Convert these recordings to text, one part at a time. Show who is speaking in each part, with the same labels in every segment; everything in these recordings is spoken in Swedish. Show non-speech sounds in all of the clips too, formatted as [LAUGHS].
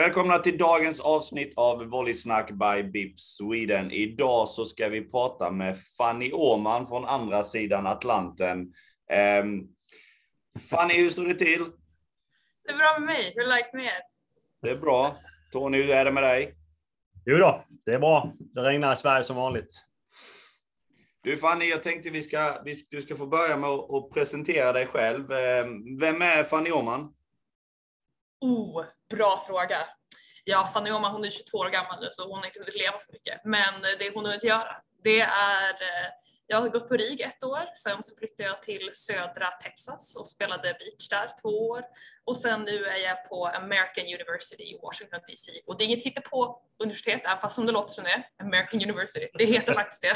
Speaker 1: Välkomna till dagens avsnitt av Volleysnack by Bips Sweden. Idag så ska vi prata med Fanny Åman från andra sidan Atlanten. Um, Fanny, hur står det till?
Speaker 2: Det är bra med mig. Hur är läget med er?
Speaker 1: Det är bra. Tony, hur är det med dig?
Speaker 3: Jo då, det är bra. Det regnar i Sverige som vanligt.
Speaker 1: Du Fanny, jag tänkte vi ska, vi, du ska få börja med att, att presentera dig själv. Ehm, vem är Fanny Åman?
Speaker 2: Oh, bra fråga. Ja, Fanny Oma hon är 22 år gammal nu så hon har inte hunnit leva så mycket. Men eh, det hon har hunnit göra, det är eh, jag har gått på RIG ett år, sen så flyttade jag till södra Texas och spelade beach där två år. Och sen nu är jag på American University i Washington DC. Och det är inget hittepå universitet, även fast som det låter som det är, American University. Det heter faktiskt det.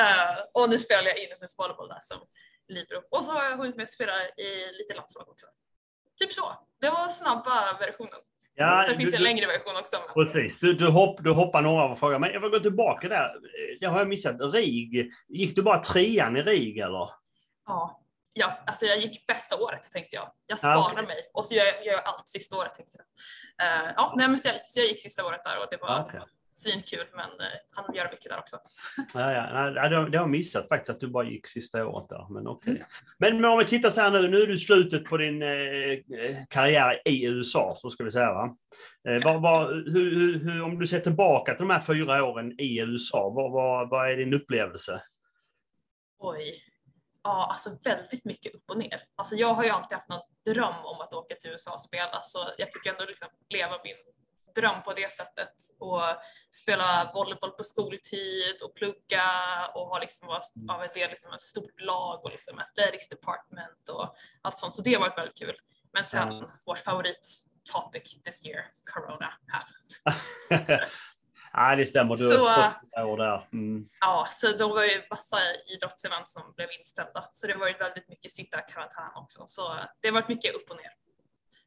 Speaker 2: uh, [LAUGHS] och nu spelar jag inomhusvolleyboll där som libero. Och så har jag hunnit med att spela i lite landslag också. Typ så. Det var snabba versionen. Ja, Sen du, finns det en längre version också.
Speaker 3: Precis, du, du, hopp, du hoppar några av frågorna. Men jag vill gå tillbaka där. Det har jag missat. RIG, gick du bara trean i RIG eller?
Speaker 2: Ja, ja alltså jag gick bästa året tänkte jag. Jag sparar okay. mig och så gör jag, gör allt sista året tänkte jag. Uh, ja, nej, men så jag, så jag gick sista året där och det var okay svinkul, men eh, han gör mycket där också.
Speaker 3: ja, ja. Det, har jag missat faktiskt, att du bara gick sista året där. Men okej. Okay. Mm. Men om vi tittar så här nu, nu är du slutet på din eh, karriär i USA, så ska vi säga. Va? Eh, vad, vad, hur, hur, om du ser tillbaka till de här fyra åren i USA, vad, vad, vad är din upplevelse?
Speaker 2: Oj. Ja, alltså väldigt mycket upp och ner. Alltså jag har ju alltid haft någon dröm om att åka till USA och spela, så jag fick ändå liksom leva min dröm på det sättet och spela volleyboll på skoltid och plugga och ha liksom mm. av en del liksom ett stort lag och liksom athletics department och allt sånt. Så det har varit väldigt kul. Men sen mm. vår favorit topic this year, corona happened. [LAUGHS]
Speaker 3: Nej, det stämmer. Du så,
Speaker 2: år där. Mm. Ja, så då var ju massa idrottsevent som blev inställda. Så det var ju väldigt mycket sitta i karantän också. Så det har varit mycket upp och ner.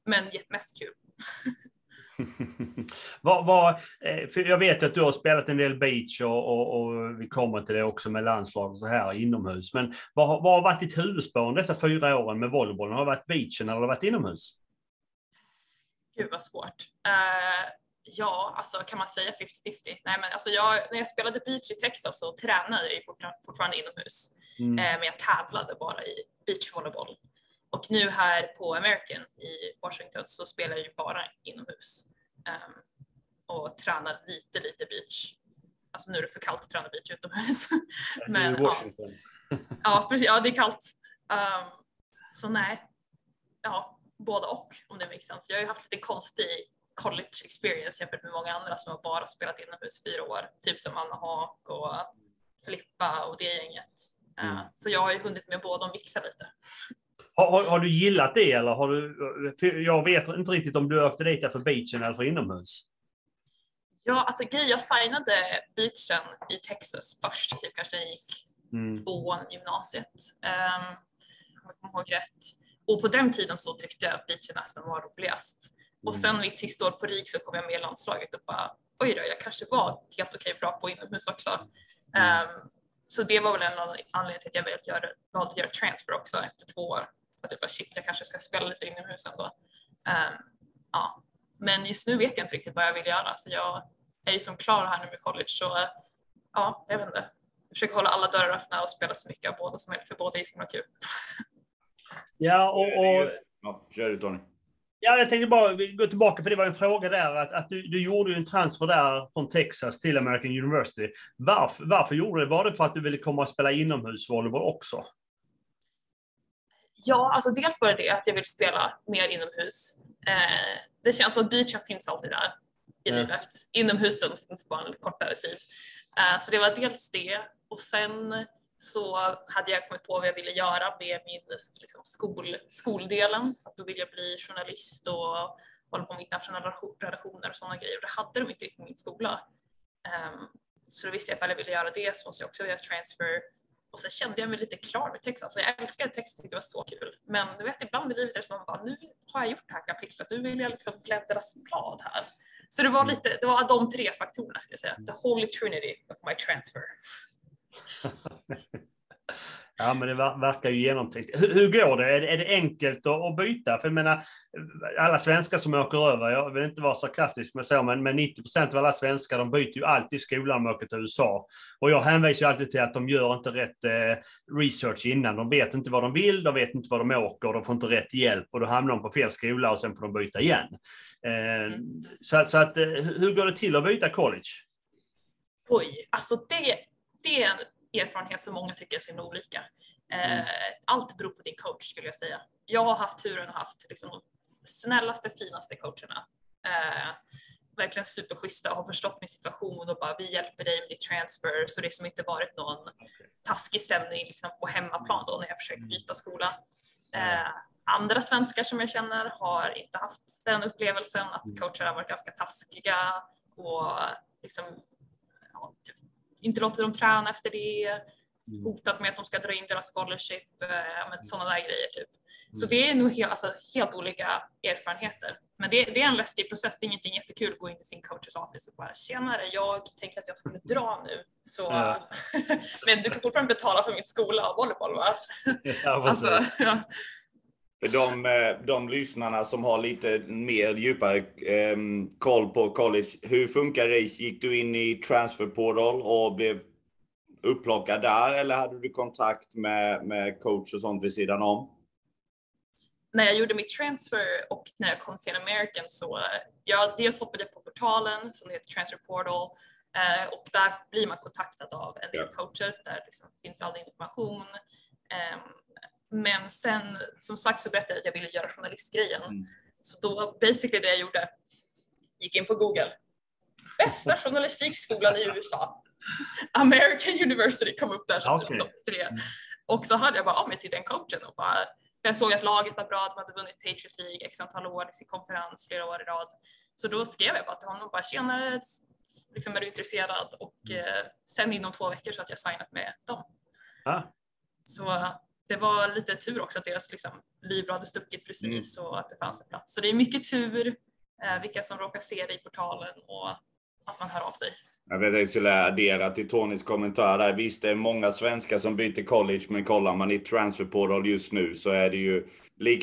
Speaker 2: Men mest kul. [LAUGHS] [LAUGHS]
Speaker 3: vad, vad, eh, jag vet att du har spelat en del beach och, och, och, vi kommer till det också med landslag och så här inomhus. Men vad, vad har varit ditt huvudspår dessa fyra åren med volleybollen? Har det varit beachen eller har det varit inomhus?
Speaker 2: Gud vad svårt. Uh, ja, alltså kan man säga 50-50? Nej men alltså jag, när jag spelade beach i Texas så tränade jag fortfarande inomhus. Mm. Uh, men jag tävlade bara i beachvolleyboll. Och nu här på American i Washington så spelar jag ju bara inomhus um, och tränar lite, lite beach. Alltså nu är det för kallt att träna beach utomhus.
Speaker 3: Men, ja. [LAUGHS]
Speaker 2: ja, precis. Ja, det är kallt. Um, så nej, ja, både och om det makes sense. Jag har ju haft lite konstig college experience jämfört med många andra som har bara spelat inomhus fyra år, typ som Anna Haak och Filippa och det gänget. Uh, mm. Så jag har ju hunnit med båda och mixa lite.
Speaker 3: Har, har, har, du gillat det eller har du? Jag vet inte riktigt om du åkte dit för beachen eller för inomhus.
Speaker 2: Ja, alltså grej, jag signade beachen i Texas först, typ kanske jag gick mm. tvåan gymnasiet. Um, om jag kommer ihåg rätt. Och på den tiden så tyckte jag att beachen nästan var roligast. Och sen mm. mitt sista år på RIG så kom jag med i landslaget och bara oj då, jag kanske var helt okej bra på inomhus också. Um, så det var väl en anledning till att jag valde att göra transfer också efter två år. Att jag bara shit, jag kanske ska spela lite inomhus ändå. Um, ja. Men just nu vet jag inte riktigt vad jag vill göra så jag är ju som klar här nu med college så ja, jag vet inte. Jag försöker hålla alla dörrar öppna och spela så mycket av båda som möjligt för båda är ju så himla kul. [LAUGHS]
Speaker 3: Ja, och... och...
Speaker 1: Ja, kör du Tony.
Speaker 3: Ja, jag tänkte bara gå tillbaka, för det var en fråga där, att, att du, du gjorde ju en transfer där från Texas till American University. Varför, varför gjorde du det? Var det för att du ville komma och spela inomhusvolleyboll också?
Speaker 2: Ja, alltså dels var det det att jag vill spela mer inomhus. Eh, det känns som att beachen finns alltid där i mm. livet. Inomhusen finns bara en kortare tid. Eh, så det var dels det och sen så hade jag kommit på vad jag ville göra med min liksom, skol, skoldelen. Att då ville jag bli journalist och hålla på med internationella relationer och sådana grejer. Det hade de inte riktigt i min skola. Um, så då visste jag att om jag ville göra det så måste jag också göra transfer och sen kände jag mig lite klar med texten. Alltså jag älskade texten, tyckte det var så kul. Men du vet, ibland i livet är det som att man bara, nu har jag gjort det här kapitlet, nu vill jag liksom bläddra blad här. Så det var mm. lite, det var de tre faktorerna ska jag säga. The holy trinity of my transfer. [LAUGHS]
Speaker 3: Ja, men det verkar ju genomtänkt. Hur, hur går det? Är, det? är, det enkelt att, byta? För jag menar, alla svenskar som åker över, jag vill inte vara sarkastisk med så, men, men 90 procent av alla svenskar, de byter ju alltid skola om de åker till USA. Och jag hänvisar ju alltid till att de gör inte rätt eh, research innan. De vet inte vad de vill, de vet inte vad de åker, de får inte rätt hjälp och då hamnar de på fel skola och sen får de byta igen. Eh, mm. så, så att, eh, hur går det till att byta college?
Speaker 2: Oj, alltså det, det är en erfarenhet som många tycker är så olika. Eh, mm. Allt beror på din coach skulle jag säga. Jag har haft turen att haft liksom, de snällaste, finaste coacherna. Eh, verkligen superschyssta och har förstått min situation och bara vi hjälper dig med ditt transfer så det har som inte varit någon taskig stämning liksom, på hemmaplan då när jag försökt mm. byta skola. Eh, andra svenskar som jag känner har inte haft den upplevelsen att mm. coacher har varit ganska taskiga och liksom, ja, typ, inte låter dem träna efter det, mm. hotat med att de ska dra in deras scholarship, eh, sådana där grejer. Typ. Så mm. det är nog helt, alltså, helt olika erfarenheter. Men det, det, är en läskig process, det är ingenting jättekul att gå in i sin coaches office och bara “tjenare, jag tänkte att jag skulle dra nu, så, ja. [LAUGHS] men du kan fortfarande betala för min skola och volleyboll va?” [LAUGHS]
Speaker 1: ja, alltså, ja. För de, eh, de lyssnarna som har lite mer djupare eh, koll på college, hur funkar det? Gick du in i transfer portal och blev upplockad där eller hade du kontakt med, med coach och sånt vid sidan om?
Speaker 2: När jag gjorde mitt transfer och när jag kom till American så jag dels hoppade på portalen som heter Transfer Portal eh, och där blir man kontaktad av en del coacher där liksom finns all information. Men sen som sagt så berättade jag att jag ville göra journalistgrejen. Mm. Så då basically det jag gjorde, gick in på Google. Bästa [LAUGHS] journalistikskolan i USA. American University kom upp där som okay. topp tre. Mm. Och så hade jag bara av mig till den coachen och bara, jag såg att laget var bra, de hade vunnit Patriot League x antal år i sin konferens flera år i rad. Så då skrev jag bara till honom bara tjenare, liksom är du intresserad? Och mm. eh, sen inom två veckor så att jag signat med dem. Ah. Så det var lite tur också att deras liksom, livbra hade stuckit precis mm. och att det fanns en plats. Så det är mycket tur eh, vilka som råkar se det i portalen och att man hör av sig.
Speaker 1: Jag vet att jag skulle addera till Tonys kommentar där. Visst, det är många svenskar som byter college, men kollar man i transfer portal just nu så är det ju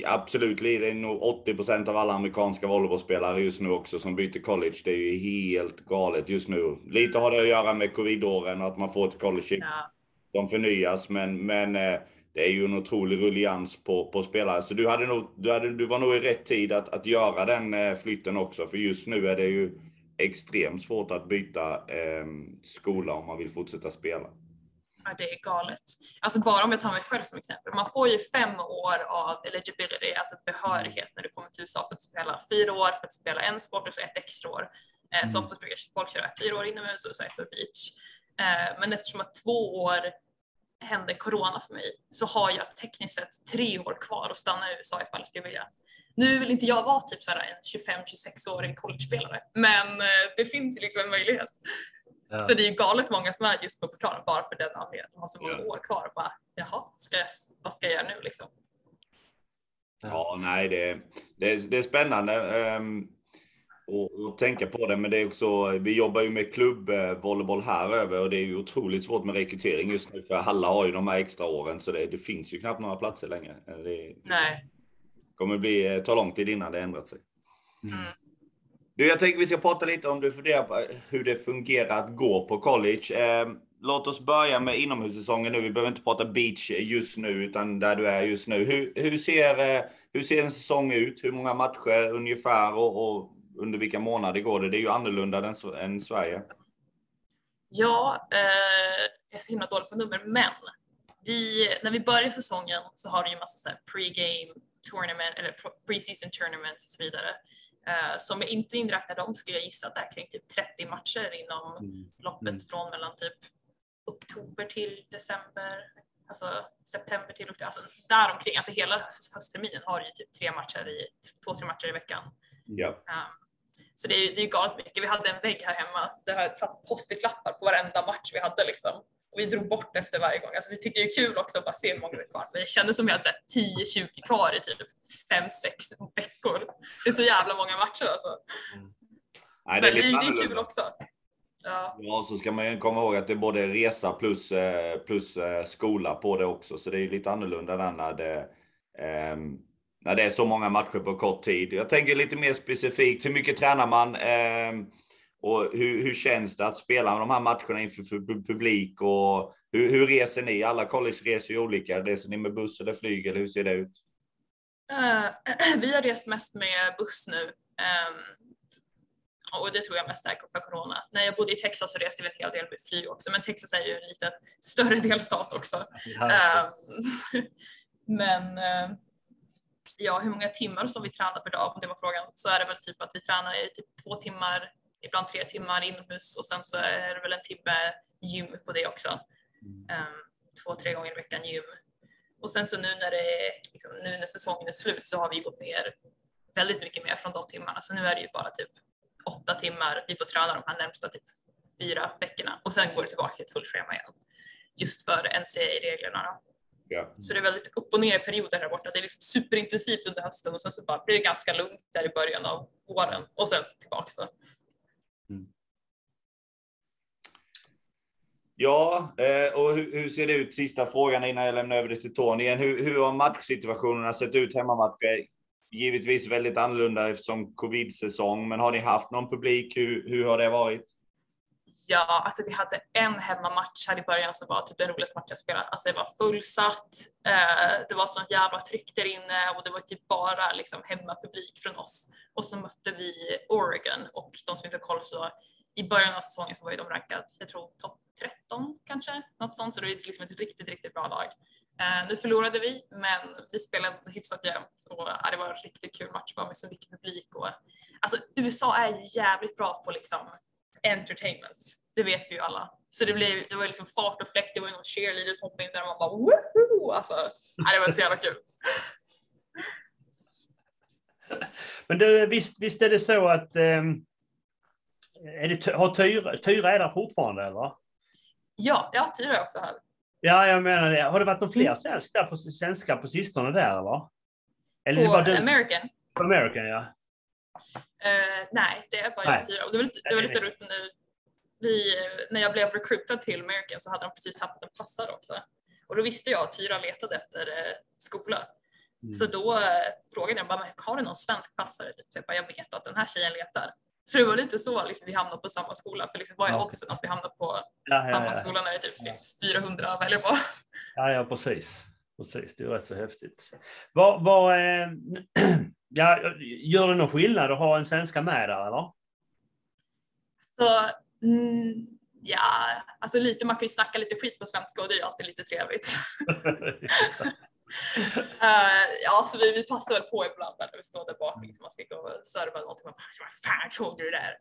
Speaker 1: absolut, det är nog 80% av alla amerikanska volleybollspelare just nu också som byter college. Det är ju helt galet just nu. Lite har det att göra med covidåren och att man får ett college ja. som förnyas, men, men eh, det är ju en otrolig rullians på, på spelare. Så du, hade nog, du, hade, du var nog i rätt tid att, att göra den eh, flytten också. För just nu är det ju extremt svårt att byta eh, skola om man vill fortsätta spela.
Speaker 2: Ja, det är galet. Alltså bara om jag tar mig själv som exempel. Man får ju fem år av eligibility, alltså behörighet när du kommer till USA för att spela fyra år för att spela en sport och så ett extra år. Eh, mm. Så oftast brukar folk köra fyra år inomhus och så ett år beach. Eh, men eftersom att två år hände corona för mig så har jag tekniskt sett tre år kvar att stanna i USA ifall jag skulle vilja. Nu vill inte jag vara typ så en 25-26-årig college-spelare, men eh, det finns liksom en möjlighet. Ja. Så det är galet många som är just på portalen bara för den anledningen. De har så många ja. år kvar och bara, jaha, ska jag, vad ska jag göra nu liksom?
Speaker 1: Ja, nej, det, det, det är spännande. Um, och, och, tänka på det. Men det är också, vi jobbar ju med klubbvolleyboll här över och det är ju otroligt svårt med rekrytering just nu. För Halla har ju de här extra åren så det, det finns ju knappt några platser längre. Det
Speaker 2: Nej.
Speaker 1: kommer bli, ta lång tid innan det ändrat sig. Mm. Du, jag tänker vi ska prata lite om du funderar på hur det fungerar att gå på college. Eh, låt oss börja med inomhussäsongen nu. Vi behöver inte prata beach just nu, utan där du är just nu. Hur, hur, ser, eh, hur ser en säsong ut? Hur många matcher ungefär? Och, och under vilka månader går det? Det är ju annorlunda än, än Sverige.
Speaker 2: Ja, eh, jag är så himla dålig på nummer, men vi, när vi börjar säsongen så har vi ju massa pre-game tournament eller pre-season tournaments och så vidare. Uh, som jag inte inräknar dem skulle jag gissa att det är kring typ 30 matcher inom mm. loppet mm. från mellan typ oktober till december, alltså september till oktober, alltså däromkring, alltså hela höstterminen har ju typ tre matcher i, två, tre matcher i veckan.
Speaker 1: Ja. Um,
Speaker 2: så det är ju det är galet mycket. Vi hade en vägg här hemma där jag satt post-it-lappar på varenda match vi hade liksom. Och vi drog bort efter varje gång. Alltså vi tyckte det är kul också att bara se hur många det är kvar. Men det kändes som att vi hade 10-20 kvar i typ 5-6 veckor. Det är så jävla många matcher alltså. Mm. Nej, det är, Men det, det är kul också. Ja.
Speaker 1: Ja, så ska man ju komma ihåg att det är både resa plus, eh, plus eh, skola på det också. Så det är lite annorlunda där när det, ehm, när det är så många matcher på kort tid. Jag tänker lite mer specifikt, hur mycket tränar man? Ehm, och hur, hur känns det att spela de här matcherna inför publik? Och hur, hur reser ni? Alla college reser ju olika. Reser ni med buss eller flyg eller hur ser det ut?
Speaker 2: Eh, [CLEARS THROAT] vi har rest mest med buss nu. Ehm, och det tror jag mest är för corona. När jag bodde i Texas så reste vi en hel del med flyg också, men Texas är ju en lite större delstat också. Ehm, [LAUGHS] men eh, ja, hur många timmar som vi tränar per dag, om det var frågan, så är det väl typ att vi tränar i typ två timmar, ibland tre timmar inomhus och sen så är det väl en timme gym på det också. Ehm, två, tre gånger i veckan gym. Och sen så nu när, det är, liksom, nu när säsongen är slut så har vi gått ner väldigt mycket mer från de timmarna. Så nu är det ju bara typ åtta timmar vi får träna de här närmsta typ fyra veckorna och sen går det tillbaka till ett fullt schema igen. Just för NCAA-reglerna då.
Speaker 1: Ja.
Speaker 2: Så det är väldigt upp och ner i perioder här borta. Det är liksom superintensivt under hösten och sen så bara blir det ganska lugnt där i början av våren och sen tillbaks då.
Speaker 1: Ja, eh, och hur, hur ser det ut? Sista frågan innan jag lämnar över det till Tony. igen. Hur, hur har matchsituationerna sett ut hemmamatcher? Givetvis väldigt annorlunda eftersom covid-säsong, men har ni haft någon publik? Hur, hur har det varit?
Speaker 2: Ja, alltså vi hade en hemmamatch här i början som var typ den roligaste match jag spelat. Alltså det var fullsatt, eh, det var sånt jävla tryck där inne och det var typ bara liksom hemmapublik från oss. Och så mötte vi Oregon och de som inte har koll så i början av säsongen så var ju de rankade, jag tror topp 13 kanske, något sånt. Så det är liksom ett riktigt, riktigt bra lag. Eh, nu förlorade vi, men vi spelade hyfsat jämnt och eh, det var en riktigt kul match bara med så mycket publik. Och, alltså USA är ju jävligt bra på liksom entertainment. Det vet vi ju alla. Så det, blev, det var liksom fart och fläkt, det var ju någon cheerleader som hoppade in där och man bara woho! Alltså, ja, det var så jävla kul. [LAUGHS]
Speaker 3: Men du, visst, visst är det så att ehm, är det, har Tyra, Tyra är där fortfarande eller?
Speaker 2: Ja, ja, Tyra är också här.
Speaker 3: Ja, jag menar det. Har det varit någon fler
Speaker 2: Mm.
Speaker 3: svensk där på, svenskar på sistone där eller? Eller
Speaker 2: På? American.
Speaker 3: På American, ja.
Speaker 2: Eh, nej, det är bara
Speaker 3: Nej.
Speaker 2: och det var lite, det var lite roligt när, vi, när jag blev recruitad till American så hade de precis tappat en passare också. Och då visste jag att Tyra letade efter eh, skola.
Speaker 3: Mm.
Speaker 2: Så då eh, frågade jag bara, har du någon svensk passare? Typ. Så jag, bara, jag vet att den här tjejen letar. Så det var lite så liksom, vi hamnade på samma skola. För liksom, vad är
Speaker 3: Ja.
Speaker 2: oddsen att vi hamnar på
Speaker 3: Ja, ja,
Speaker 2: samma
Speaker 3: ja.
Speaker 2: skola när det typ finns 400 att välja på?
Speaker 3: Ja, ja precis. Precis, det är rätt så häftigt. Vad, vad, eh, [CLEARS THROAT] ja, gör det någon skillnad att ha en svenska med där eller?
Speaker 2: Så mm, ja, alltså lite, man kan ju snacka lite skit på svenska och det är alltid lite trevligt. [LAUGHS] [LAUGHS] Uh, ja, så vi, vi passar väl på ibland när vi står där bak, liksom, man ska gå och serva någonting. Man bara, vad fan såg du det där?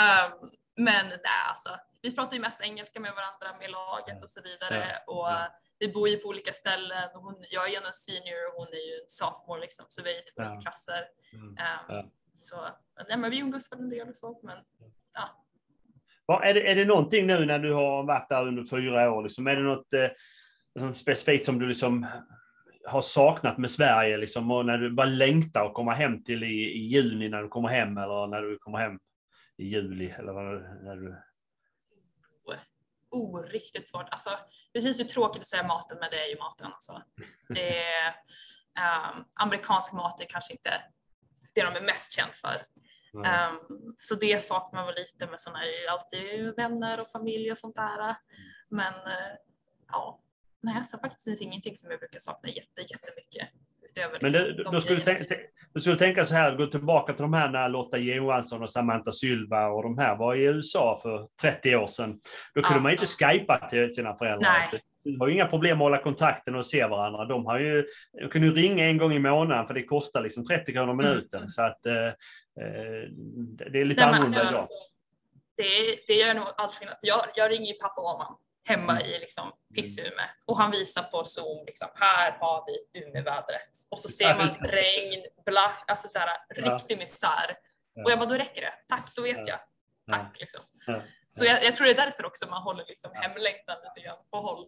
Speaker 2: Um, men nej, alltså, vi pratar ju mest engelska med varandra, med laget och så vidare. Och
Speaker 3: Ja.
Speaker 2: vi bor ju på olika ställen. Hon, jag är ju en senior och hon är ju en sophomore liksom, så vi är i två
Speaker 3: Ja.
Speaker 2: olika klasser. Um,
Speaker 3: Ja.
Speaker 2: Så nej, men vi umgås väl en del och så, men
Speaker 3: Vad- Är det, är det någonting nu när du har varit där under fyra år? Liksom, är det något eh, specifikt som du liksom har saknat med Sverige? Liksom, och när du bara längtar att komma hem till i, i juni när du kommer hem eller när du kommer hem i juli? Eller vad, när du...
Speaker 2: oh, riktigt svårt. Alltså, det känns ju tråkigt att säga maten, men det är ju maten. Alltså. Det är, ehm, amerikansk mat är kanske inte det de är mest känd för. Ehm, så det saknar man väl lite, men sen är det ju alltid vänner och familj och sånt där. Men eh, ja, nej, så faktiskt finns ingenting som jag brukar sakna jätte, jättemycket. Utöver
Speaker 3: Men
Speaker 2: liksom,
Speaker 3: det, skulle du,
Speaker 2: grejerna.
Speaker 3: tänka, du skulle tänka så här, gå tillbaka till de här när Lotta Johansson och Samantha Sylva och de här var i USA för 30 år sedan. Då kunde
Speaker 2: Ja.
Speaker 3: man inte skypa till sina föräldrar.
Speaker 2: Nej.
Speaker 3: Det var ju inga problem att hålla kontakten och se varandra. De, har ju, de kunde ju ringa en gång i månaden för det kostar liksom 30 kronor minuten.
Speaker 2: Mm.
Speaker 3: Så att, eh, eh, det är lite
Speaker 2: Nej,
Speaker 3: annorlunda
Speaker 2: alltså,
Speaker 3: idag.
Speaker 2: det, det gör nog allt skillnad. Jag, jag ringer pappa och mamma hemma
Speaker 3: Mm.
Speaker 2: i liksom Piss-Ume och han visar på Zoom, liksom, här har vi Umevädret. Och så ser man regn, blast, alltså så här, riktig misär. Och jag bara, då räcker det. Tack, då vet
Speaker 3: Ja.
Speaker 2: jag.
Speaker 3: Ja.
Speaker 2: Tack liksom. Så jag, jag, tror det är därför också man håller liksom hemlängtan lite grann på håll.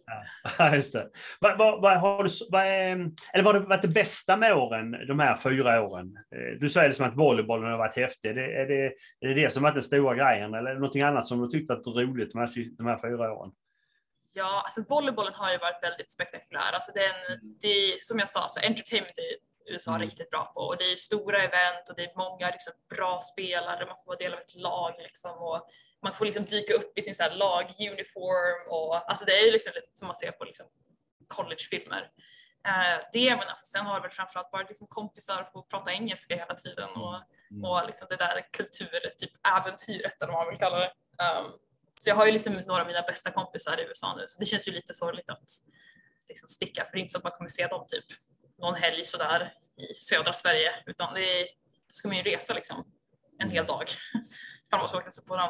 Speaker 3: Ja, [LAUGHS] just det. Vad, vad, vad har du, vad är, eller vad har varit det bästa med åren, de här fyra åren? Eh, du säger det som att volleybollen har varit häftig. Är det, är det, är det, det som varit den stora grejen eller är det någonting annat som du tyckt varit roligt de här, de här fyra åren?
Speaker 2: Ja, alltså volleybollen har ju varit väldigt spektakulär. Alltså den, det, som jag sa, så entertainment är USA mm. riktigt bra på och det är stora event och det är många liksom, bra spelare, man får vara del av ett lag liksom, och man får liksom dyka upp i sin så här, laguniform och alltså det är ju liksom lite som man ser på liksom, collegefilmer. Uh, det men alltså, sen har det väl framförallt varit liksom kompisar och få prata engelska hela tiden och, mm. och liksom det där kultur, typ äventyret eller vad man vill kalla det. Um, så jag har ju liksom några av mina bästa kompisar i USA nu så det känns ju lite sorgligt att liksom sticka för det är inte så att man kommer se dem typ någon helg sådär i södra Sverige utan det är, då ska man ju resa liksom en hel dag ifall man ska åka på dem.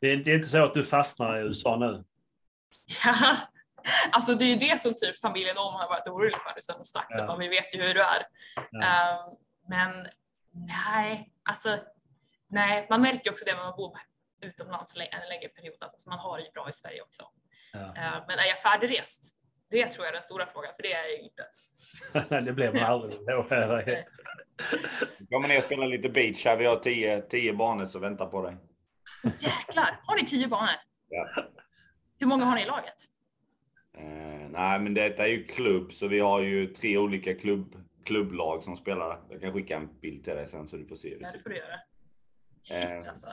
Speaker 3: Det är, det är inte så att du fastnar i USA nu?
Speaker 2: Ja, [LAUGHS] alltså det är ju det som typ familjen om har varit orolig för nu sen de stack. Ja. Vi vet ju hur du är. Ja. Um, men nej, alltså nej, man märker också det när man bor utomlands en längre period att alltså, man har det ju bra i Sverige också. Ja. Uh, men är jag färdigrest? Det tror jag är den stora frågan, för det är jag ju inte. [LAUGHS]
Speaker 3: det blev man aldrig. [LAUGHS]
Speaker 1: Kommer ner och spela lite beach här. Vi har tio, tio banor som väntar på dig.
Speaker 2: Jäklar! Har ni tio banor?
Speaker 1: Ja.
Speaker 2: Hur många har ni i laget?
Speaker 1: Eh, nej, men detta är ju klubb, så vi har ju tre olika klubb, klubblag som spelar. Jag kan skicka en bild till dig sen så du får se.
Speaker 2: Ja, det får du göra. Shit eh, alltså.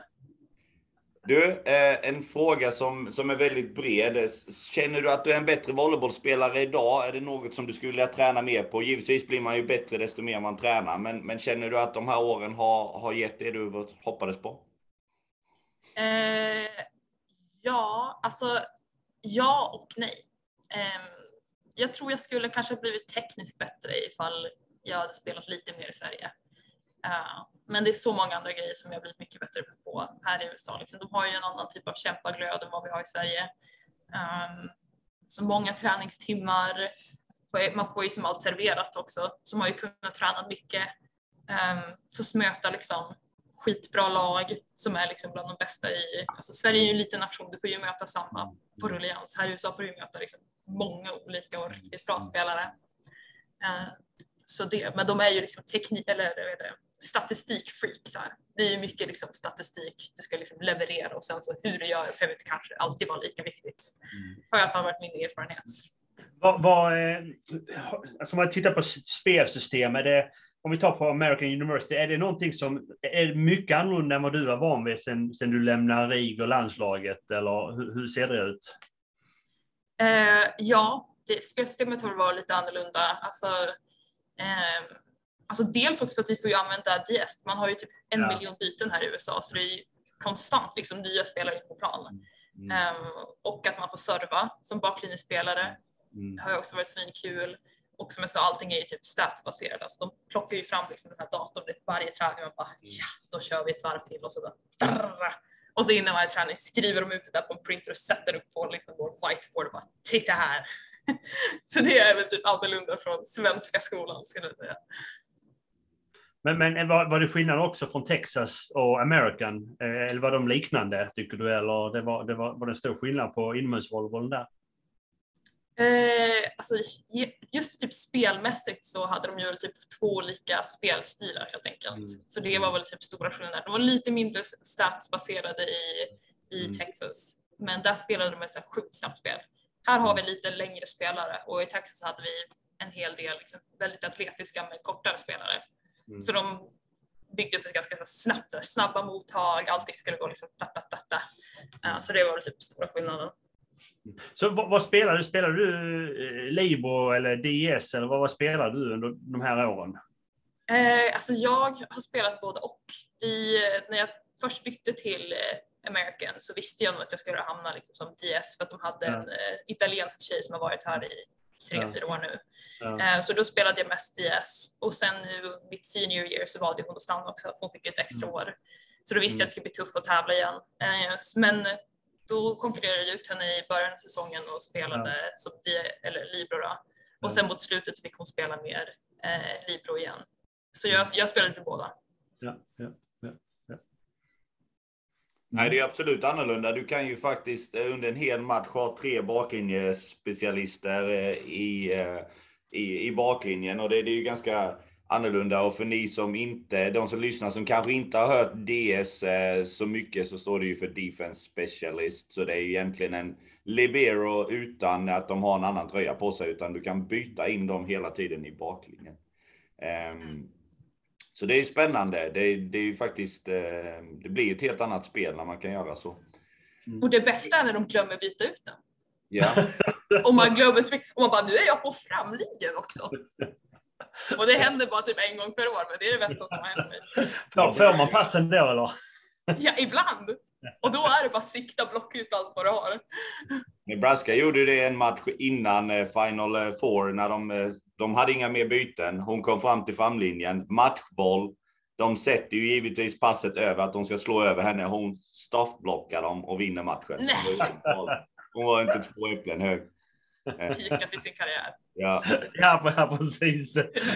Speaker 1: Du, eh, en fråga som, som är väldigt bred. Känner du att du är en bättre volleybollspelare idag? Är det något som du skulle vilja träna mer på? Givetvis blir man ju bättre desto mer man tränar, men, men känner du att de här åren har, har gett det du hoppades på?
Speaker 2: Eh, ja, alltså ja och nej. Eh, jag tror jag skulle kanske blivit tekniskt bättre ifall jag hade spelat lite mer i Sverige. Uh, men det är så många andra grejer som jag blivit mycket bättre på här i USA. Liksom. De har ju en annan typ av kämpaglöd än vad vi har i Sverige. Um, så många träningstimmar. Man får ju som allt serverat också, så man har ju kunnat träna mycket. Um, får möta liksom skitbra lag som är liksom bland de bästa i, alltså Sverige är ju en liten nation, du får ju möta samma på rullians. Här i USA får du möta liksom många olika och riktigt bra spelare. Uh, så det, men de är ju liksom teknik, eller vad heter det, statistikfreaks här. Det är ju mycket liksom statistik du ska liksom leverera och sen så hur du gör behöver inte kanske alltid vara lika viktigt. Mm. Har i alla fall varit min erfarenhet.
Speaker 3: Vad, vad, alltså om man tittar på spelsystem, är det, om vi tar på American University, är det någonting som är mycket annorlunda än vad du var van vid sen, sen du lämnade RIG och landslaget, eller hur, hur ser det ut?
Speaker 2: Uh, ja, det, spelsystemet har varit lite annorlunda. Alltså, um, Alltså dels också för att vi får ju använda Diest. Man har ju typ en ja. miljon byten här i USA så det är ju konstant liksom nya spelare på plan. Mm. Um, och att man får serva som baklinjespelare mm. har ju också varit svinkul. Och som jag sa, allting är ju typ statsbaserat. Alltså de plockar ju fram liksom den här datorn vid varje träning och bara mm. ja, då kör vi ett varv till och så där. Och så innan varje träning skriver de ut det där på en printer och sätter upp på liksom vår whiteboard och bara titta här. [LAUGHS] så det är väl typ annorlunda från svenska skolan skulle jag säga.
Speaker 3: Men, men var, var det skillnad också från Texas och American? Eh, eller var de liknande, tycker du? Eller det var, det var, var det stor skillnad på inomhusvolleybollen där?
Speaker 2: Eh, alltså, just typ spelmässigt så hade de ju typ två olika spelstilar helt enkelt. Mm. Så det var väl typ stora skillnader. De var lite mindre statsbaserade i, i mm. Texas. Men där spelade de med så sjukt snabbt spel. Här har vi lite längre spelare och i Texas hade vi en hel del liksom, väldigt atletiska men kortare spelare. Mm. Så de byggde upp ett ganska snabbt, snabba mottag, allting skulle gå liksom ta, ta, ta. Uh, så det var typ stora skillnaden.
Speaker 3: Så vad, vad spelade du? Spelade du eh, Libro eller DS eller vad, vad spelade du under de här åren?
Speaker 2: Eh, alltså jag har spelat både och. Vi, när jag först bytte till eh, American så visste jag nog att jag skulle hamna liksom som DS för att de hade en eh, italiensk tjej som har varit här i tre, ja. fyra år nu. Ja. Eh, så då spelade jag mest DS och sen nu mitt senior year så valde hon att stanna också, hon fick ett extra mm. år. Så då visste jag att det skulle bli tufft att tävla igen. Eh, men då konkurrerade jag ut henne i början av säsongen och spelade ja. som eller Libro då. Och sen mot slutet fick hon spela mer eh, Libro igen. Så jag, jag spelade lite båda.
Speaker 3: Ja, ja,
Speaker 1: Nej, det är absolut annorlunda. Du kan ju faktiskt eh, under en hel match ha tre baklinjespecialister eh, i, eh, i, i baklinjen och det, det är ju ganska annorlunda. Och för ni som inte, de som lyssnar som kanske inte har hört DS så mycket så står det ju för Defense Specialist. Så det är ju egentligen en libero utan att de har en annan tröja på sig, utan du kan byta in dem hela tiden i baklinjen. Um, så det är spännande. Det, det är ju faktiskt, uh, det blir ett helt annat spel när man kan göra så.
Speaker 2: Mm. Och det bästa är när de glömmer byta ut den.
Speaker 1: Ja. [LAUGHS]
Speaker 2: och man glömmer och man bara, nu är jag på framlinjen också. Och det händer bara typ en gång per år, men det är det bästa som har hänt mig.
Speaker 3: Får man passen då eller?
Speaker 2: Ja, ibland. Och då är det bara sikta, blocka ut allt vad du har.
Speaker 1: Nebraska gjorde det en match innan eh, Final eh, Four när de, eh, de hade inga mer byten. Hon kom fram till framlinjen, matchboll. De sätter ju givetvis passet över att de ska slå över henne. Hon staffblockar dem och vinner matchen. Hon var inte två äpplen hög.
Speaker 2: Pikat i sin karriär.
Speaker 1: Ja,
Speaker 3: ja precis.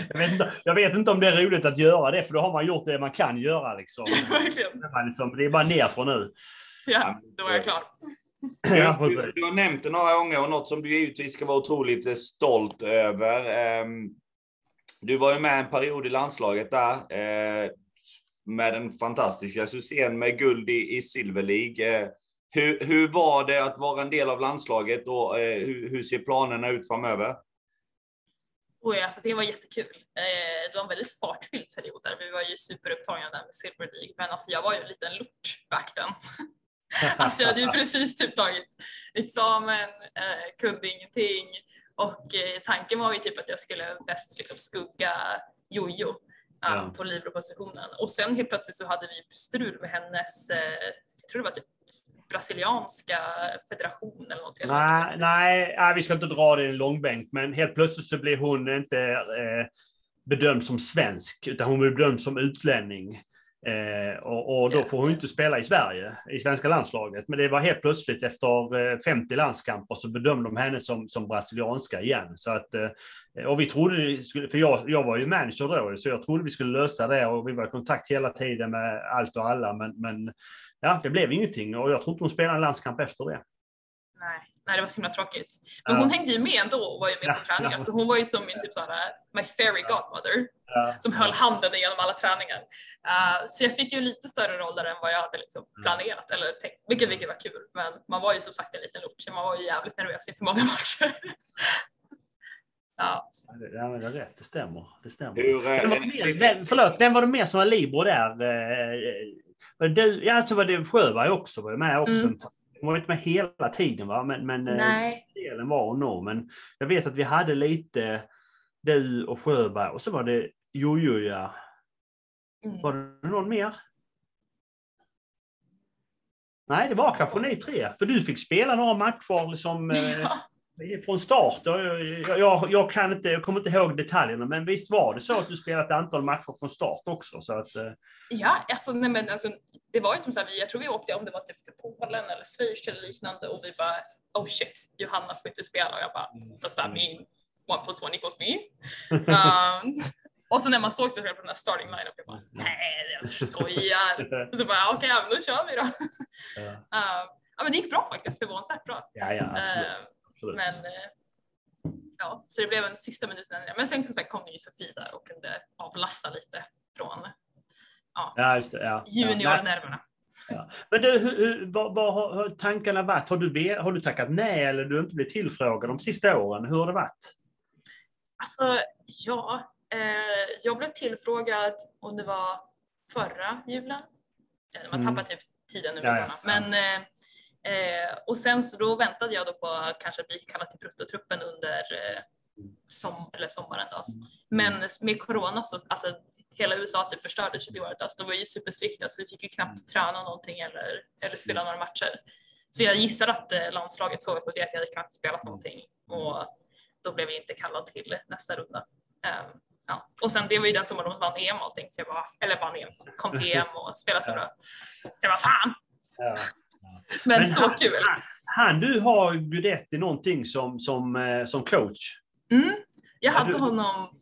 Speaker 3: Jag vet, inte, jag vet, inte, om det är roligt att göra det, för då har man gjort det man kan göra. Liksom. [LAUGHS] liksom det är bara nerför nu.
Speaker 2: Ja, då är jag klar.
Speaker 1: Ja, du, du, har nämnt det några gånger och något som du givetvis ska vara otroligt eh, stolt över. Ehm, du var ju med en period i landslaget där eh, med den fantastiska succén med guld i, i Silver League. Eh, hur, hur var det att vara en del av landslaget och hur, hur ser planerna ut framöver?
Speaker 2: Oj, alltså det var jättekul. det var en väldigt fartfylld period där. Vi var ju superupptagna där med Silver League, men alltså jag var ju en liten lort back then. [LAUGHS] alltså jag hade ju precis typ tagit examen, eh, kunde ingenting och eh, tanken var ju typ att jag skulle bäst liksom skugga Jojo um, ja. på libero-positionen. Och sen helt plötsligt så hade vi strul med hennes, eh, jag tror det var typ brasilianska federation eller något.
Speaker 3: Nej, nej, nej, vi ska inte dra det i en långbänk, men helt plötsligt så blir hon inte eh, bedömd som svensk, utan hon blir bedömd som utlänning. Eh, och, och, då får hon inte spela i Sverige, i svenska landslaget. Men det var helt plötsligt efter eh, 50 landskamper så bedömde de henne som, som brasilianska igen. Så att, eh, och vi trodde, för jag, jag var ju manager då, så jag trodde vi skulle lösa det och vi var i kontakt hela tiden med allt och alla. Men, men ja, det blev ingenting och jag tror inte hon spelade en landskamp efter det.
Speaker 2: Nej. Nej, det var så himla tråkigt. Men hon hängde ju med ändå och var ju med på träningar, så hon var ju som min typ såhär, my fairy godmother, som höll handen genom alla träningar. Uh, så jag fick ju lite större roller än vad jag hade liksom planerat eller tänkt, vilket, vilket var kul. Men man var ju som sagt en liten lort, så man var ju jävligt nervös inför många [LAUGHS] matcher.
Speaker 3: Ja. Ja, men det är rätt, det stämmer. Det stämmer. Hur, vem, var mer, vem, förlåt, vem var det mer som var Libro där? Eh, du, ja, så var det Sjöberg också, var med också. Mm. Hon var inte med hela tiden, va? men, men eh, Nej. delen var hon nog. Men jag vet att vi hade lite du och Sjöberg och så var det Jojoja. Mm. Var det någon mer? Nej, det var kanske ni tre. För du fick spela några matcher liksom, [LAUGHS] ja från start. Jag, jag, jag, kan inte, jag kommer inte ihåg detaljerna, men visst var det så att du spelade ett antal matcher från start också? Så att, eh.
Speaker 2: Ja, alltså, nej, men, alltså, det var ju som så här, jag tror vi åkte, om det var typ till Polen eller Schweiz eller liknande, och vi bara oh shit, Johanna får inte spela. Och jag bara, does that mean one plus one equals me? [LAUGHS] um, och så när man såg sig själv på den här starting line-up, jag bara, nej, jag skojar. och [LAUGHS] så bara, okej, okay, ja, då kör vi då. Ja. [LAUGHS] um, ja, men det gick bra faktiskt, förvånansvärt bra.
Speaker 3: Ja, ja, absolut. Uh,
Speaker 2: Absolut. Men eh, ja, så det blev en sista minuten. Men sen kom ju Sofie där och kunde avlasta lite från ja, ja, just det, ja. juniornerverna.
Speaker 3: Ja. Men du, hur, hur, vad, vad har tankarna varit? Har du, har du tackat nej eller du har inte blivit tillfrågad de sista åren? Hur har det varit?
Speaker 2: Alltså, ja. Eh, jag blev tillfrågad om det var förra julen. Man tappar mm. typ tiden nu. Ja, ja, Men eh, Eh, och sen så då väntade jag då på att kanske bli kallad till bruttotruppen under eh, som, eller sommaren då. Men med corona så, alltså hela USA typ förstördes ju det året. Alltså, de var ju superstrikta så vi fick ju knappt träna någonting eller, eller spela några matcher. Så jag gissar att eh, landslaget såg på det att jag hade knappt spelat någonting och då blev jag inte kallad till nästa runda. Um, ja. Och sen det var ju den sommaren de vann EM och allting, så jag bara, eller vann EM, kom till EM och spelade så bra. Så jag bara fan! Ja. [LAUGHS] Men, Men så han, kul!
Speaker 3: Han, du ha Guidetti någonting som, som, eh, som coach?
Speaker 2: Mm, jag hade du... honom,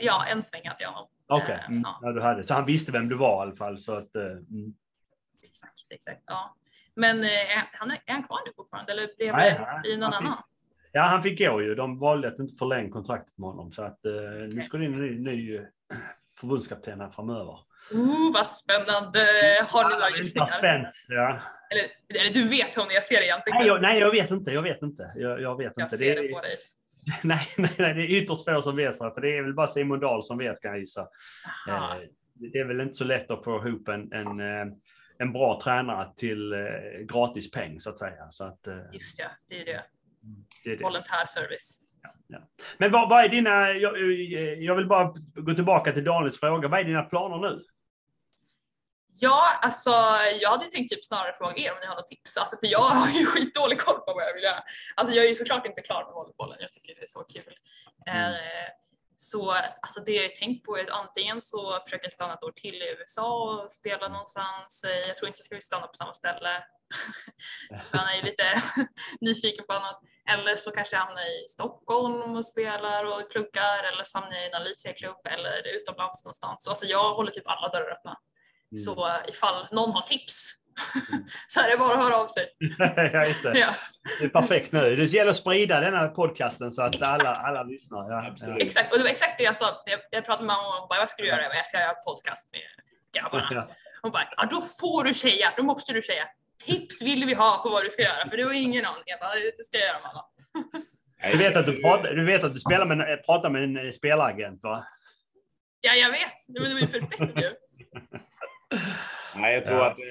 Speaker 2: ja en sväng hade jag honom.
Speaker 3: Okej, okay. mm. ja. ja. du hade. så han visste vem du var i alla fall? Så att, mm.
Speaker 2: Exakt, exakt. Ja. Men eh, är, han är, han kvar nu fortfarande eller blev
Speaker 3: Nej,
Speaker 2: det det någon
Speaker 3: han fick-
Speaker 2: annan?
Speaker 3: Ja, han fick gå ju. De valde att inte förlänga kontraktet med honom. Så att eh, nu ska det in en ny, ny eh, förbundskapten här framöver.
Speaker 2: Oh, vad spännande! Har ni några gissningar?
Speaker 3: spänt. Ja.
Speaker 2: Eller, eller du vet hon, jag ser det ansiktet.
Speaker 3: Nej, jag, nej, jag vet inte. Jag vet inte. Jag, jag vet
Speaker 2: jag
Speaker 3: inte.
Speaker 2: ser
Speaker 3: det,
Speaker 2: det på dig. [LAUGHS]
Speaker 3: nej, nej, nej, det är ytterst få som vet. För det är väl bara Simon Dahl som vet kan jag gissa.
Speaker 2: Aha.
Speaker 3: Eh, Det är väl inte så lätt att få ihop en, en, eh, en bra tränare till eh, gratis peng så att säga. Så att,
Speaker 2: Just ja, det är det.
Speaker 3: det är det.
Speaker 2: Volontär service.
Speaker 3: Men vad, vad är dina, jag, jag vill bara gå tillbaka till Daniels fråga. Vad är dina planer nu?
Speaker 2: Ja, alltså jag hade tänkt typ snarare fråga er om ni har något tips. Alltså för jag har ju [LAUGHS] skitdålig koll på vad jag vill göra. Alltså jag är ju såklart inte klar med volleybollen. Jag tycker det är så kul.
Speaker 3: Mm.
Speaker 2: Eh, så alltså det jag tänkt på är att antingen så försöker jag stanna ett år till i USA och spela någonstans. Eh, Jag tror inte jag ska stanna på samma ställe. [LAUGHS] Man är ju lite [LAUGHS] nyfiken på annat. Eller så kanske jag hamnar i Stockholm och spelar och pluggar eller så hamnar jag i en elitserieklubb eller utomlands någonstans. Så alltså jag håller typ alla dörrar öppna.
Speaker 3: Mm.
Speaker 2: Så eh, ifall någon har tips [LAUGHS] så är det bara att höra av sig. [LAUGHS]
Speaker 3: ja, just det.
Speaker 2: Ja,
Speaker 3: det är perfekt nu. Det gäller att sprida denna podcasten så att
Speaker 2: Exakt.
Speaker 3: alla, alla lyssnar. Ja,
Speaker 2: exakt. Och det var exakt det jag sa. Jag, jag pratade med mamma och bara, vad ska du göra? Jag ska göra podcast med grabbarna. Hon bara, ja då får du säga, då måste du säga. Tips vill vi ha på vad du ska göra, för du har ingen aning. Jag bara, det ska jag göra mamma.
Speaker 3: Du, vet att du, pratar, du vet att du spelar med, pratar med en spelaragent va?
Speaker 2: Ja, jag vet. Men det var ju perfekt ju. [LAUGHS]
Speaker 1: Nej, jag tror
Speaker 3: Ja.
Speaker 1: att eh,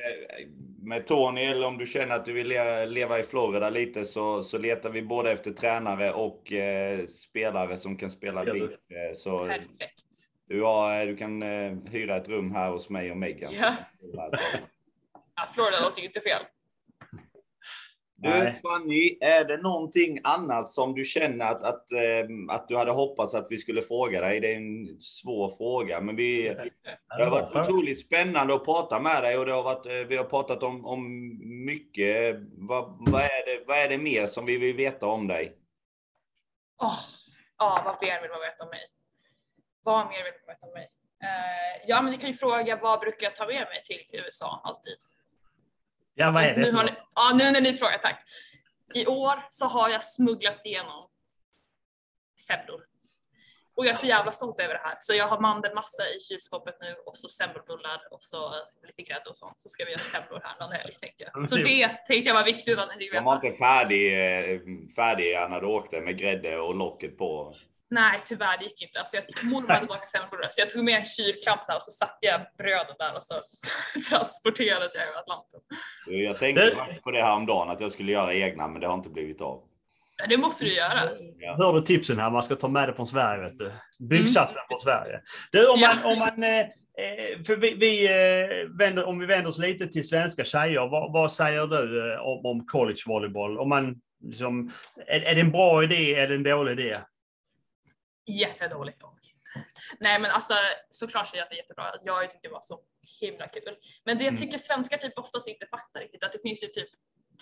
Speaker 1: med Tony, eller om du känner att du vill le- leva i Florida lite, så, så letar vi både efter tränare och eh, spelare som kan spela bit. Eh, så
Speaker 2: Perfekt.
Speaker 1: du, har, eh, du kan eh, hyra ett rum här hos mig och Megan.
Speaker 2: Ja. Ja, Florida låter ju inte fel.
Speaker 1: Du. Fanny, är det någonting annat som du känner att, att, eh, att du hade hoppats att vi skulle fråga dig? Det är en svår fråga, men vi, det har varit otroligt spännande att prata med dig och det har varit, eh, vi har pratat om, om mycket. Vad, vad, är det, vad är det mer som vi vill veta om dig?
Speaker 2: Åh, ja, vad mer vill man veta om mig? Vad mer vill man veta om mig? Eh, ja, men ni kan ju fråga vad brukar jag ta med mig till USA alltid?
Speaker 3: Ja, vad är det?
Speaker 2: Nu har ni, ja, nu när ni frågar, tack. I år så har jag smugglat igenom semlor. Och jag är så jävla stolt över det här. Så jag har mandelmassa i kylskåpet nu och så semmelbullar och så lite grädde och sånt. Så ska vi göra semlor här någon helg tänkte
Speaker 3: Ja,
Speaker 2: jag.
Speaker 3: men
Speaker 2: Så
Speaker 3: det-
Speaker 2: tänkte jag var viktigt att ni
Speaker 1: De var
Speaker 2: vet.
Speaker 1: inte färdig, färdiga när du åkte med grädde och locket på.
Speaker 2: Nej, tyvärr det gick inte. Alltså jag mormade tillbaka semmelbullar så jag tog med en kylklamp så här och så satte jag bröden där och så [LAUGHS] transporterade jag över Atlanten.
Speaker 1: Jag tänkte faktiskt på det här om dagen att jag skulle göra egna, men det har inte blivit av.
Speaker 2: Det måste du göra.
Speaker 1: Ja.
Speaker 3: Hör du tipsen här? Man ska ta med det från Sverige. Vet du. Byggsatsen från Sverige. Du, om man,
Speaker 2: Ja.
Speaker 3: om man eh, eh, för vi, vi eh, vänder, om vi vänder oss lite till svenska tjejer, vad, vad säger du om, om collegevolleyboll? Om man, liksom, är, är det en bra idé eller en dålig idé?
Speaker 2: Jättedåligt. Nej men alltså såklart säger jag att det är jättebra. Jag tyckte det var så himla kul. Men det jag
Speaker 3: Mm.
Speaker 2: tycker svenskar typ oftast inte fattar riktigt att det finns ju typ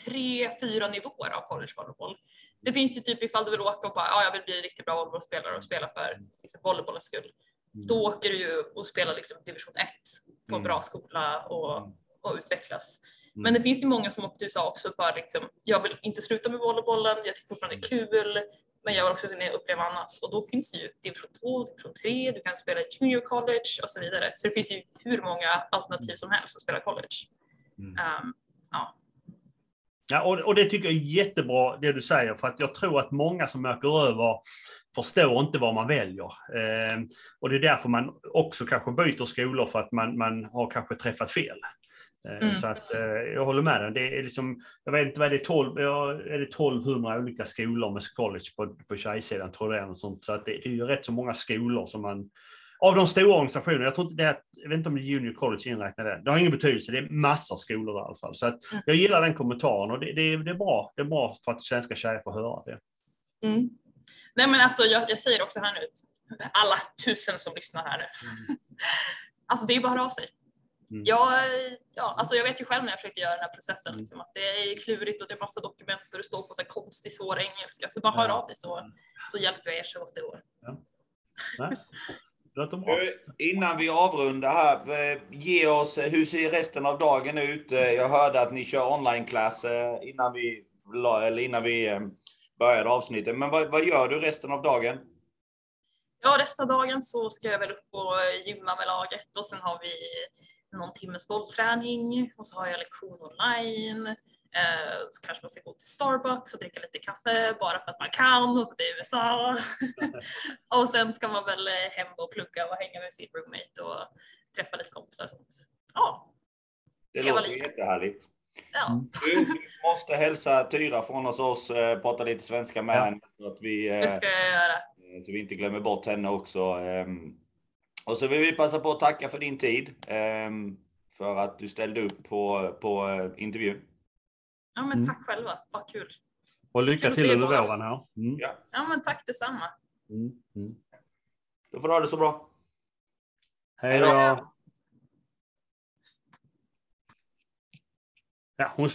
Speaker 2: tre, fyra nivåer av collegevolleyboll. Det finns ju typ ifall du vill åka och bara, ja jag vill bli riktigt bra volleybollspelare och spela för liksom, volleybollens skull. Då åker du ju och spelar liksom division 1 på en
Speaker 1: Mm.
Speaker 2: bra skola och, och utvecklas.
Speaker 3: Mm.
Speaker 2: Men det finns ju många som åker till USA också för liksom, jag vill inte sluta med volleybollen, jag tycker fortfarande det är kul, men jag vill också kunna uppleva annat. Och då finns det ju division 2, division 3, du kan spela i junior college och så vidare. Så det finns ju hur många alternativ som helst att spela college.
Speaker 3: Mm.
Speaker 2: Um, ja.
Speaker 3: Ja, och, och det tycker jag är jättebra det du säger, för att jag tror att många som åker över förstår inte vad man väljer. Eh, och det är därför man också kanske byter skolor för att man, man har kanske träffat fel. Eh,
Speaker 2: Mm.
Speaker 3: Så att, eh, jag håller med dig. Det är liksom, jag vet inte vad det är, 12, ja, är det 1200 olika skolor med college på, på tjejsidan, tror jag det är. Sånt. Så att det, är ju rätt så många skolor som man av de stora organisationerna, jag tror inte det är, jag vet inte om det är Junior College inräknar det. Det har ingen betydelse, det är massor av skolor i alla fall. Så att
Speaker 2: Mm.
Speaker 3: jag gillar den kommentaren och det, det, det, är bra. Det är bra för att svenska tjejer får höra det.
Speaker 2: Mm. Nej men alltså jag, jag säger också här nu, alla tusen som lyssnar här nu. [LAUGHS] alltså det är bara att höra av sig.
Speaker 3: Mm.
Speaker 2: Jag, ja, alltså jag vet ju själv när jag försökte göra den här processen liksom, att det är klurigt och det är massa dokument och det står på så här konstig svår engelska. Så bara hör
Speaker 3: Ja.
Speaker 2: av dig så, så hjälper jag er så gott det går.
Speaker 1: Eh, Innan vi avrundar här, eh, ge oss, eh, hur ser resten av dagen ut? Eh, Jag hörde att ni kör online-klass eh, innan vi, eller innan vi började avsnittet. Men vad, vad gör du resten av dagen?
Speaker 2: Ja, resten av dagen så ska jag väl upp och gymma med laget och sen har vi någon timmes bollträning och så har jag lektion online. Eh, så kanske man ska gå till Starbucks och dricka lite kaffe bara för att man kan och för att det är USA. [LAUGHS] och sen ska man väl eh, hem och plugga och hänga med sin roommate och träffa lite kompisar. Ja,
Speaker 1: Det
Speaker 2: Det
Speaker 1: låter
Speaker 2: lite.
Speaker 1: jättehärligt.
Speaker 2: ja.
Speaker 1: Du du måste hälsa Tyra från oss, oss eh, prata lite svenska med
Speaker 3: Ja.
Speaker 1: henne. Så att vi, eh,
Speaker 2: det ska jag göra.
Speaker 1: så vi inte glömmer bort henne också. Och så vill vi passa på att tacka för din tid. ehm, För att du ställde upp på, på eh, intervjun.
Speaker 2: Ja, men
Speaker 3: Mm.
Speaker 2: tack själva. Vad kul.
Speaker 3: Och lycka
Speaker 2: Kul
Speaker 3: till under våren här. Mm.
Speaker 1: Ja,
Speaker 2: Ja, men tack detsamma.
Speaker 3: Mm. Mm.
Speaker 1: då får du ha det så bra.
Speaker 3: Hej då. Ja, hon